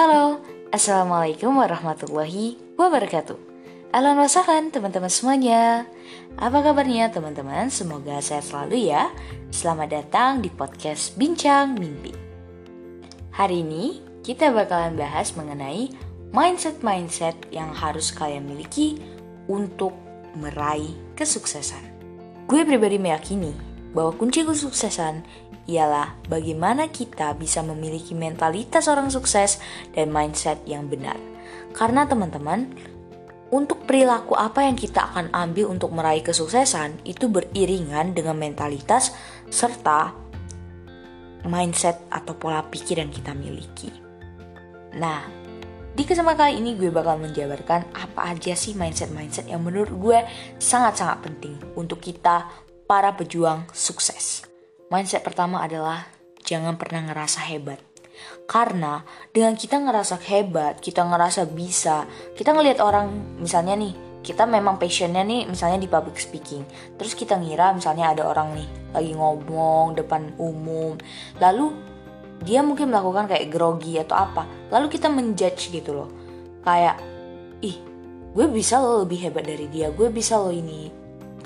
Halo, Assalamualaikum warahmatullahi wabarakatuh. Alan wasalan teman-teman semuanya. Apa kabarnya teman-teman? Semoga sehat selalu ya. Selamat datang di podcast Bincang Mimpi. Hari ini kita bakalan bahas mengenai mindset-mindset yang harus kalian miliki untuk meraih kesuksesan. Gue pribadi meyakini bahwa kunci kesuksesan ialah bagaimana kita bisa memiliki mentalitas orang sukses dan mindset yang benar. Karena teman-teman, untuk perilaku apa yang kita akan ambil untuk meraih kesuksesan itu beriringan dengan mentalitas serta mindset atau pola pikir yang kita miliki. Nah, di kesempatan kali ini gue bakal menjabarkan apa aja sih mindset-mindset yang menurut gue sangat-sangat penting untuk kita para pejuang sukses. Mindset pertama adalah jangan pernah ngerasa hebat. Karena dengan kita ngerasa hebat, kita ngerasa bisa, kita ngelihat orang misalnya nih, kita memang passionnya nih misalnya di public speaking. Terus kita ngira misalnya ada orang nih lagi ngomong depan umum, lalu dia mungkin melakukan kayak grogi atau apa. Lalu kita menjudge gitu loh. Kayak ih, gue bisa lo lebih hebat dari dia, gue bisa lo ini.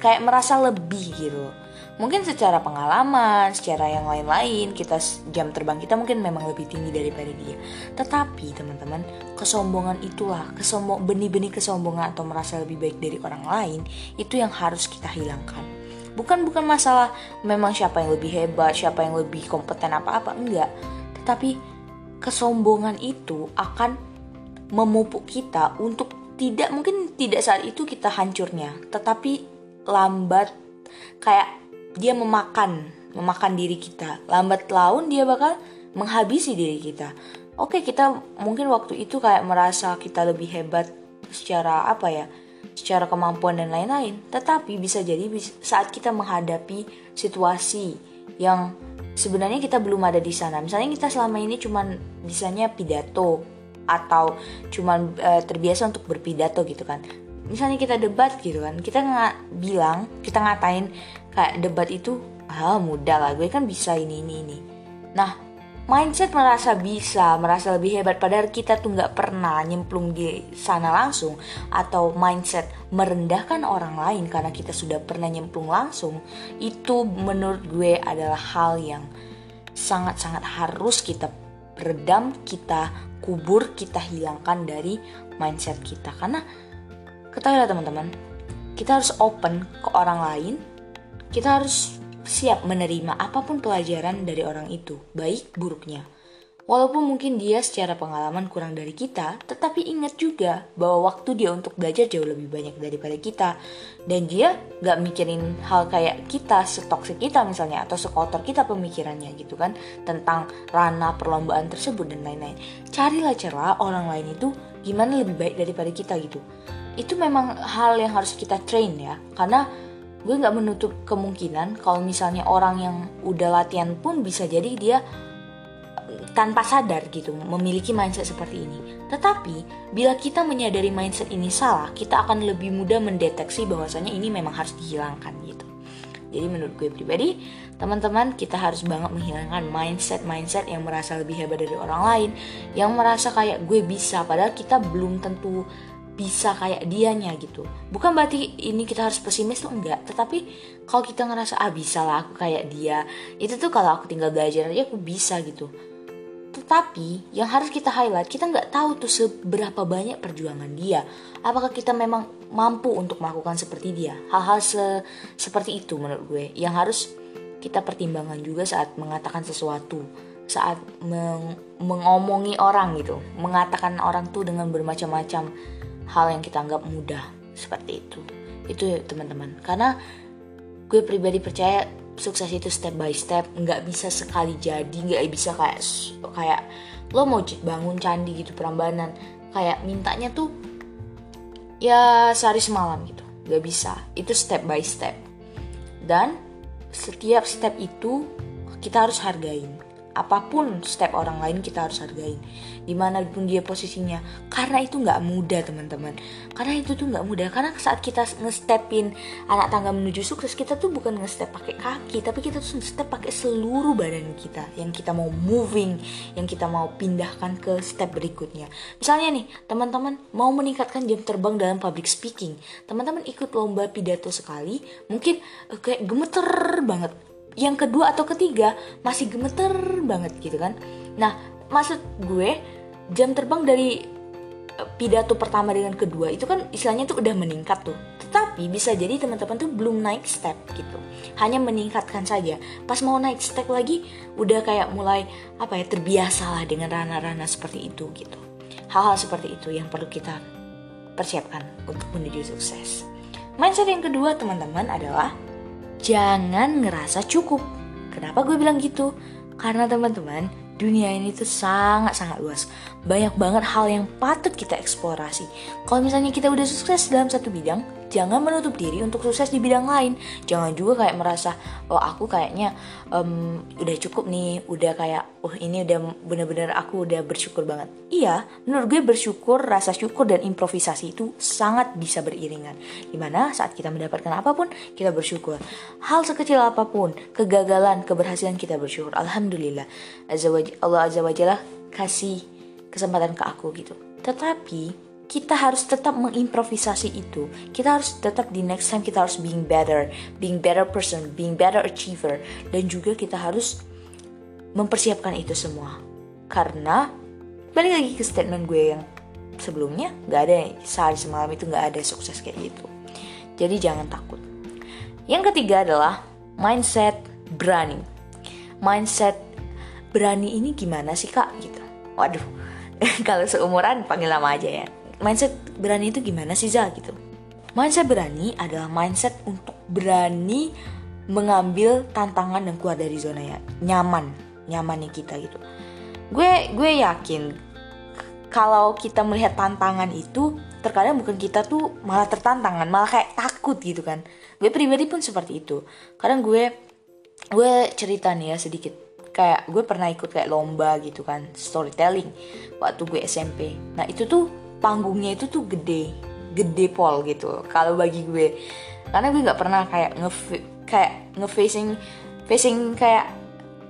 Kayak merasa lebih gitu mungkin secara pengalaman, secara yang lain-lain, kita jam terbang kita mungkin memang lebih tinggi daripada dia. Tetapi teman-teman, kesombongan itulah, kesombong benih-benih kesombongan atau merasa lebih baik dari orang lain itu yang harus kita hilangkan. Bukan bukan masalah memang siapa yang lebih hebat, siapa yang lebih kompeten apa-apa, enggak. Tetapi kesombongan itu akan memupuk kita untuk tidak mungkin tidak saat itu kita hancurnya, tetapi lambat kayak dia memakan memakan diri kita. Lambat laun dia bakal menghabisi diri kita. Oke kita mungkin waktu itu kayak merasa kita lebih hebat secara apa ya secara kemampuan dan lain-lain. Tetapi bisa jadi saat kita menghadapi situasi yang sebenarnya kita belum ada di sana. Misalnya kita selama ini cuman bisanya pidato atau cuman e, terbiasa untuk berpidato gitu kan misalnya kita debat gitu kan kita nggak bilang kita ngatain kayak debat itu ah mudah lah gue kan bisa ini ini ini. Nah mindset merasa bisa merasa lebih hebat padahal kita tuh nggak pernah nyemplung di sana langsung atau mindset merendahkan orang lain karena kita sudah pernah nyemplung langsung itu menurut gue adalah hal yang sangat-sangat harus kita redam kita kubur kita hilangkan dari mindset kita. Karena Ketahuilah teman-teman, kita harus open ke orang lain. Kita harus siap menerima apa pun pelajaran dari orang itu, baik buruknya. Walaupun mungkin dia secara pengalaman kurang dari kita, tetapi ingat juga bahwa waktu dia untuk belajar jauh lebih banyak daripada kita. Dan dia gak mikirin hal kayak kita, setoksik kita misalnya, atau sekotor kita pemikirannya gitu kan, tentang ranah perlombaan tersebut dan lain-lain. Carilah celah orang lain itu gimana lebih baik daripada kita gitu itu memang hal yang harus kita train ya karena gue nggak menutup kemungkinan kalau misalnya orang yang udah latihan pun bisa jadi dia tanpa sadar gitu memiliki mindset seperti ini. Tetapi bila kita menyadari mindset ini salah, kita akan lebih mudah mendeteksi bahwasanya ini memang harus dihilangkan gitu. Jadi menurut gue pribadi, teman-teman kita harus banget menghilangkan mindset-mindset yang merasa lebih hebat dari orang lain, yang merasa kayak gue bisa padahal kita belum tentu bisa kayak dianya gitu. Bukan berarti ini kita harus pesimis tuh enggak. Tetapi kalau kita ngerasa ah bisa lah aku kayak dia itu tuh kalau aku tinggal belajar aja aku bisa gitu. Tetapi yang harus kita highlight kita nggak tahu tuh seberapa banyak perjuangan dia. Apakah kita memang mampu untuk melakukan seperti dia? Hal-hal se seperti itu menurut gue. Yang harus kita pertimbangkan juga saat mengatakan sesuatu. Saat meng mengomongi orang gitu. Mengatakan orang tuh dengan bermacam-macam hal yang kita anggap mudah seperti itu. Itu teman-teman. Karena gue pribadi percaya sukses itu step by step nggak bisa sekali jadi nggak bisa kayak kayak lo mau bangun candi gitu perambanan kayak mintanya tuh ya sehari semalam gitu. Nggak bisa. Itu step by step. Dan setiap step itu kita harus hargain apa pun step orang lain kita harus hargain. Di mana pun dia posisinya. Karena itu nggak mudah teman-teman. Karena itu tuh nggak mudah. Karena saat kita ngestepin anak tangga menuju sukses kita tuh bukan ngestep pakai kaki tapi kita tuh ngestep pakai seluruh badan kita. Yang kita mau moving yang kita mau pindahkan ke step berikutnya. Misalnya nih teman-teman mau meningkatkan jam terbang dalam public speaking. Teman-teman ikut lomba pidato sekali mungkin uh, kayak gemeter banget yang kedua atau ketiga masih gemeter banget gitu kan. Nah maksud gue jam terbang dari eh, pidato pertama dengan kedua itu kan istilahnya tuh udah meningkat tuh. Tetapi bisa jadi teman-teman tuh belum naik step gitu. Hanya meningkatkan saja. Pas mau naik step lagi udah kayak mulai apa ya terbiasa lah dengan rana-rana seperti itu gitu. Hal-hal seperti itu yang perlu kita persiapkan untuk menuju sukses. Mindset yang kedua teman-teman adalah jangan ngerasa cukup. Kenapa gue bilang gitu? Karena teman-teman, dunia ini tuh sangat-sangat luas. Banyak banget hal yang patut kita eksplorasi. Kalau misalnya kita udah sukses dalam satu bidang, jangan menutup diri untuk sukses di bidang lain. Jangan juga kayak merasa, oh aku kayaknya um, udah cukup nih, udah kayak, oh ini udah bener-bener aku udah bersyukur banget. Iya, menurut gue bersyukur, rasa syukur dan improvisasi itu sangat bisa beriringan. Di mana saat kita mendapatkan apa pun, kita bersyukur. Hal sekecil apa pun, kegagalan, keberhasilan kita bersyukur. Alhamdulillah. Allah Azza wa Jalla kasih kesempatan ke aku gitu. Tetapi kita harus tetap mengimprovisasi itu. Kita harus tetap di next time kita harus being better, being better person, being better achiever dan juga kita harus mempersiapkan itu semua. Karena balik lagi ke statement gue yang sebelumnya nggak ada sehari semalam itu nggak ada sukses kayak gitu. Jadi jangan takut. Yang ketiga adalah mindset berani. Mindset berani ini gimana sih kak gitu waduh kalau seumuran panggil nama aja ya mindset berani itu gimana sih Zal gitu? Mindset berani adalah mindset untuk berani mengambil tantangan dan keluar dari zona ya nyaman nyamannya kita gitu. Gue gue yakin kalau kita melihat tantangan itu terkadang bukan kita tuh malah tertantangan malah kayak takut gitu kan. Gue pribadi pun seperti itu. Kadang gue gue cerita nih ya sedikit. Kayak gue pernah ikut kayak lomba gitu kan storytelling waktu gue SMP nah itu tuh panggungnya itu tuh gede gede pol gitu kalau bagi gue. Karena gue nggak pernah kayak nge kayak nge facing facing kayak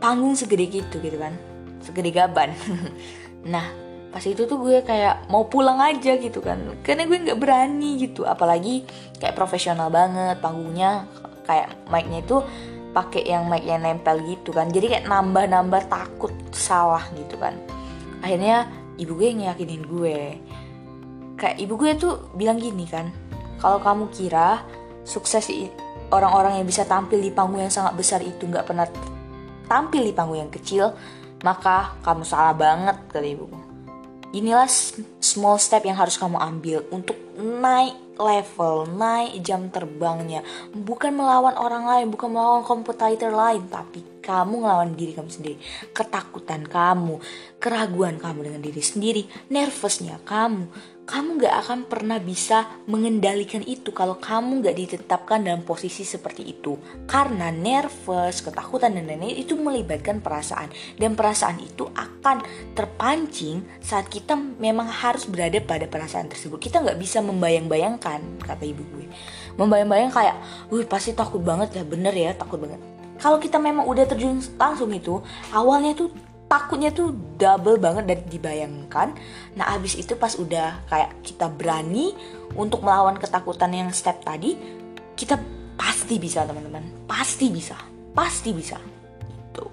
panggung segede gitu gitu kan segede gaban. Nah pas itu tuh gue kayak mau pulang aja gitu kan karena gue nggak berani gitu. Apalagi kayak profesional banget panggungnya kayak mic-nya itu pakai yang mic yang nempel gitu kan. Jadi kayak nambah-nambah takut salah gitu kan. Akhirnya ibu gue ngeyakinin gue kayak ibu gue tuh bilang gini kan kalau kamu kira sukses orang-orang yang bisa tampil di panggung yang sangat besar itu nggak pernah tampil di panggung yang kecil maka kamu salah banget kata ibu inilah small step yang harus kamu ambil untuk naik level, naik jam terbangnya. Bukan melawan orang lain, bukan melawan kompetitor lain, tapi kamu ngelawan diri kamu sendiri. Ketakutan kamu, keraguan kamu dengan diri sendiri, nervousnya kamu. Kamu gak akan pernah bisa mengendalikan itu kalau kamu gak ditetapkan dalam posisi seperti itu. Karena nervous, ketakutan, dan lain-lain itu melibatkan perasaan. Dan perasaan itu akan terpancing saat kita memang harus berada pada perasaan tersebut. Kita gak bisa membayang-bayangkan, kata ibu gue. Membayang-bayang kayak, wih pasti takut banget ya, bener ya, takut banget. Kalau kita memang udah terjun langsung itu, awalnya tuh takutnya tuh double banget dan dibayangkan. Nah abis itu pas udah kayak kita berani untuk melawan ketakutan yang step tadi kita pasti bisa teman-teman. Pasti bisa. Pasti bisa. Itu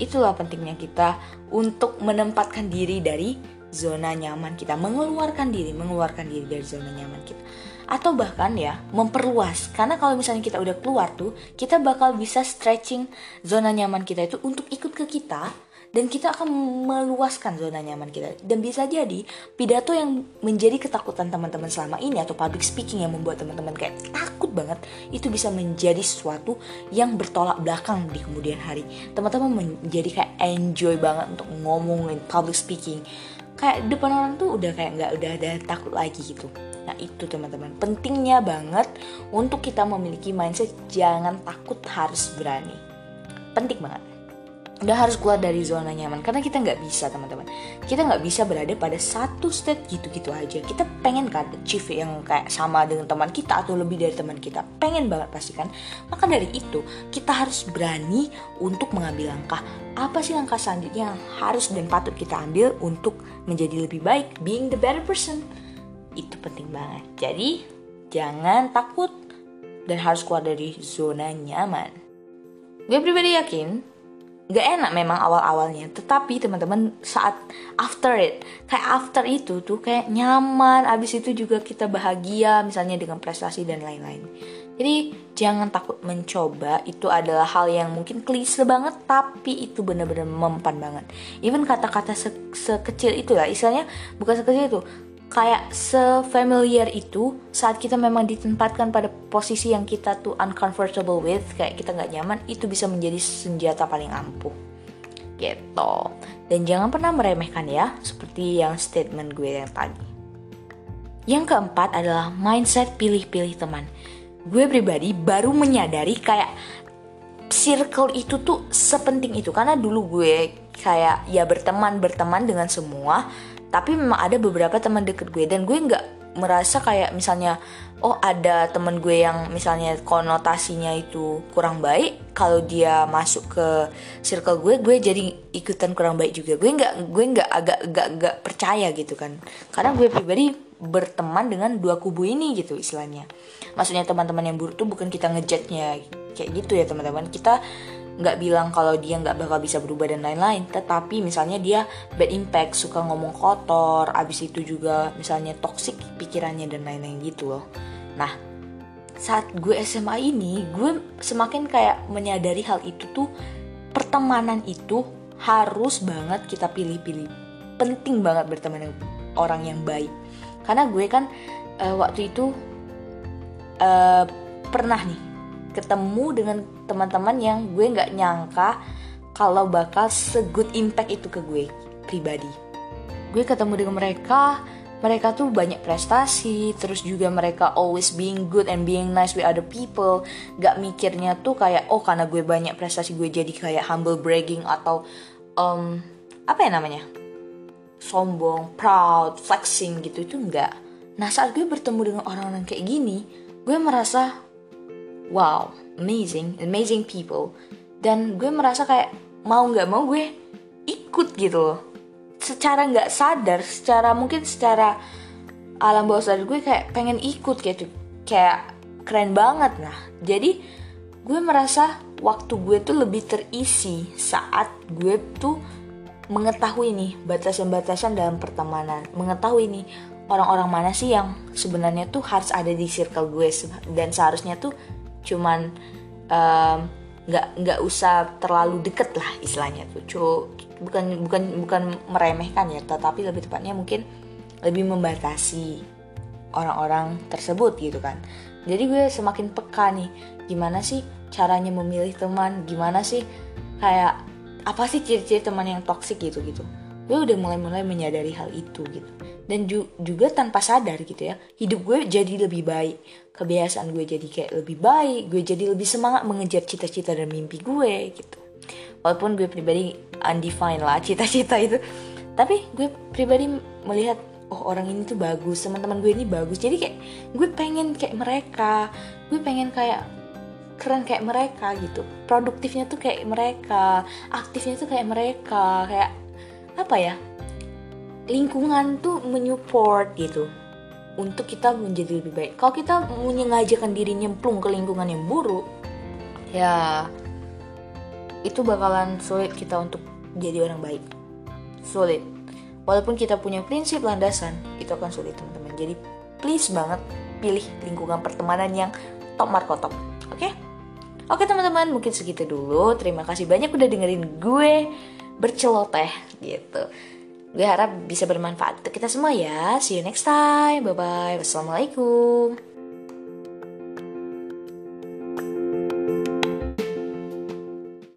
itulah pentingnya kita untuk menempatkan diri dari zona nyaman kita. Mengeluarkan diri mengeluarkan diri dari zona nyaman kita atau bahkan ya memperluas. Karena kalau misalnya kita udah keluar tuh kita bakal bisa stretching zona nyaman kita itu untuk ikut ke kita dan kita akan meluaskan zona nyaman kita. Dan bisa jadi pidato yang menjadi ketakutan teman-teman selama ini atau public speaking yang membuat teman-teman kayak takut banget itu bisa menjadi sesuatu yang bertolak belakang di kemudian hari. Teman-teman menjadi kayak enjoy banget untuk ngomongin public speaking. Kayak depan orang tuh udah kayak nggak udah ada takut lagi gitu Nah itu teman-teman. Pentingnya banget untuk kita memiliki mindset jangan takut harus berani. Penting banget. udah harus keluar dari zona nyaman karena kita nggak bisa teman-teman. Kita nggak bisa berada pada satu state gitu-gitu aja. Kita pengen kan achieve yang kayak sama dengan teman kita atau lebih dari teman kita. Pengen banget pasti kan? Maka dari itu kita harus berani untuk mengambil langkah. Apa sih langkah selanjutnya yang harus dan patut kita ambil untuk menjadi lebih baik? Being the better person itu penting banget. Jadi jangan takut dan harus keluar dari zona nyaman. Gue pribadi yakin gak enak memang awal-awalnya. Tetapi teman-teman saat after it kayak after itu tuh kayak nyaman. Abis itu juga kita bahagia misalnya dengan prestasi dan lain-lain. Jadi jangan takut mencoba. Itu adalah hal yang mungkin klise banget tapi itu benar-benar mempan banget. Even kata-kata se sekecil itu lah istilahnya bukan sekecil itu kayak sefamiliar itu saat kita memang ditempatkan pada posisi yang kita tuh uncomfortable with kayak kita nggak nyaman itu bisa menjadi senjata paling ampuh. Gitu. Dan jangan pernah meremehkan ya seperti yang statement gue yang tadi. Yang keempat adalah mindset pilih-pilih teman. Gue pribadi baru menyadari kayak circle itu tuh sepenting itu. Karena dulu gue kayak ya berteman berteman dengan semua tapi memang ada beberapa teman deket gue. Dan gue nggak merasa kayak misalnya oh ada temen gue yang misalnya konotasinya itu kurang baik kalau dia masuk ke circle gue gue jadi ikutan kurang baik juga. Gue nggak gue nggak agak nggak nggak percaya gitu kan. Karena gue pribadi berteman dengan dua kubu ini gitu istilahnya. Maksudnya teman-teman yang buruk tuh bukan kita ngejatnya kayak gitu ya teman-teman. Kita nggak bilang kalau dia nggak bakal bisa berubah dan lain-lain. Tetapi misalnya dia bad impact suka ngomong kotor abis itu juga misalnya toxic pikirannya dan lain-lain gitu loh. Nah saat gue SMA ini gue semakin kayak menyadari hal itu tuh pertemanan itu harus banget kita pilih-pilih. Penting banget berteman dengan orang yang baik. Karena gue kan uh, waktu itu uh, pernah nih ketemu dengan teman-teman yang gue nggak nyangka kalau bakal segood impact itu ke gue pribadi. Gue ketemu dengan mereka, mereka tuh banyak prestasi, terus juga mereka always being good and being nice with other people. Gak mikirnya tuh kayak oh karena gue banyak prestasi gue jadi kayak humble bragging atau um, apa ya namanya sombong, proud, flexing gitu itu enggak. Nah saat gue bertemu dengan orang-orang kayak gini, gue merasa wow amazing amazing people. Dan gue merasa kayak mau nggak mau gue ikut gitu loh. Secara nggak sadar secara mungkin secara alam bawah sadar gue kayak pengen ikut gitu. Kayak keren banget nah. Jadi gue merasa waktu gue tuh lebih terisi saat gue tuh mengetahui nih batasan-batasan dalam pertemanan. Mengetahui nih orang-orang mana sih yang sebenarnya tuh harus ada di circle gue dan seharusnya tuh cuman nggak um, nggak usah terlalu deket lah istilahnya tuh. Bukan bukan bukan meremehkan ya tetapi lebih tepatnya mungkin lebih membatasi orang-orang tersebut gitu kan. Jadi gue semakin peka nih gimana sih caranya memilih teman? Gimana sih kayak apa sih ciri-ciri teman yang toksik gitu gitu gue udah mulai-mulai menyadari hal itu gitu. Dan ju juga tanpa sadar gitu ya hidup gue jadi lebih baik. Kebiasaan gue jadi kayak lebih baik gue jadi lebih semangat mengejar cita-cita dan mimpi gue gitu. Walaupun gue pribadi undefined lah cita-cita itu tapi gue pribadi melihat oh orang ini tuh bagus teman-teman gue ini bagus. Jadi kayak gue pengen kayak mereka gue pengen kayak keren kayak mereka gitu. Produktifnya tuh kayak mereka aktifnya tuh kayak mereka kayak apa ya lingkungan tuh menyupport gitu untuk kita menjadi lebih baik. Kalau kita menyengajakan diri nyemplung ke lingkungan yang buruk, ya itu bakalan sulit kita untuk jadi orang baik. Sulit. Walaupun kita punya prinsip landasan, itu akan sulit teman-teman. Jadi please banget pilih lingkungan pertemanan yang top markotop. Oke? Okay? Oke teman-teman, mungkin segitu dulu. Terima kasih banyak udah dengerin gue berceloteh gitu. Gue harap bisa bermanfaat untuk kita semua ya. See you next time. Bye-bye. Wassalamualaikum.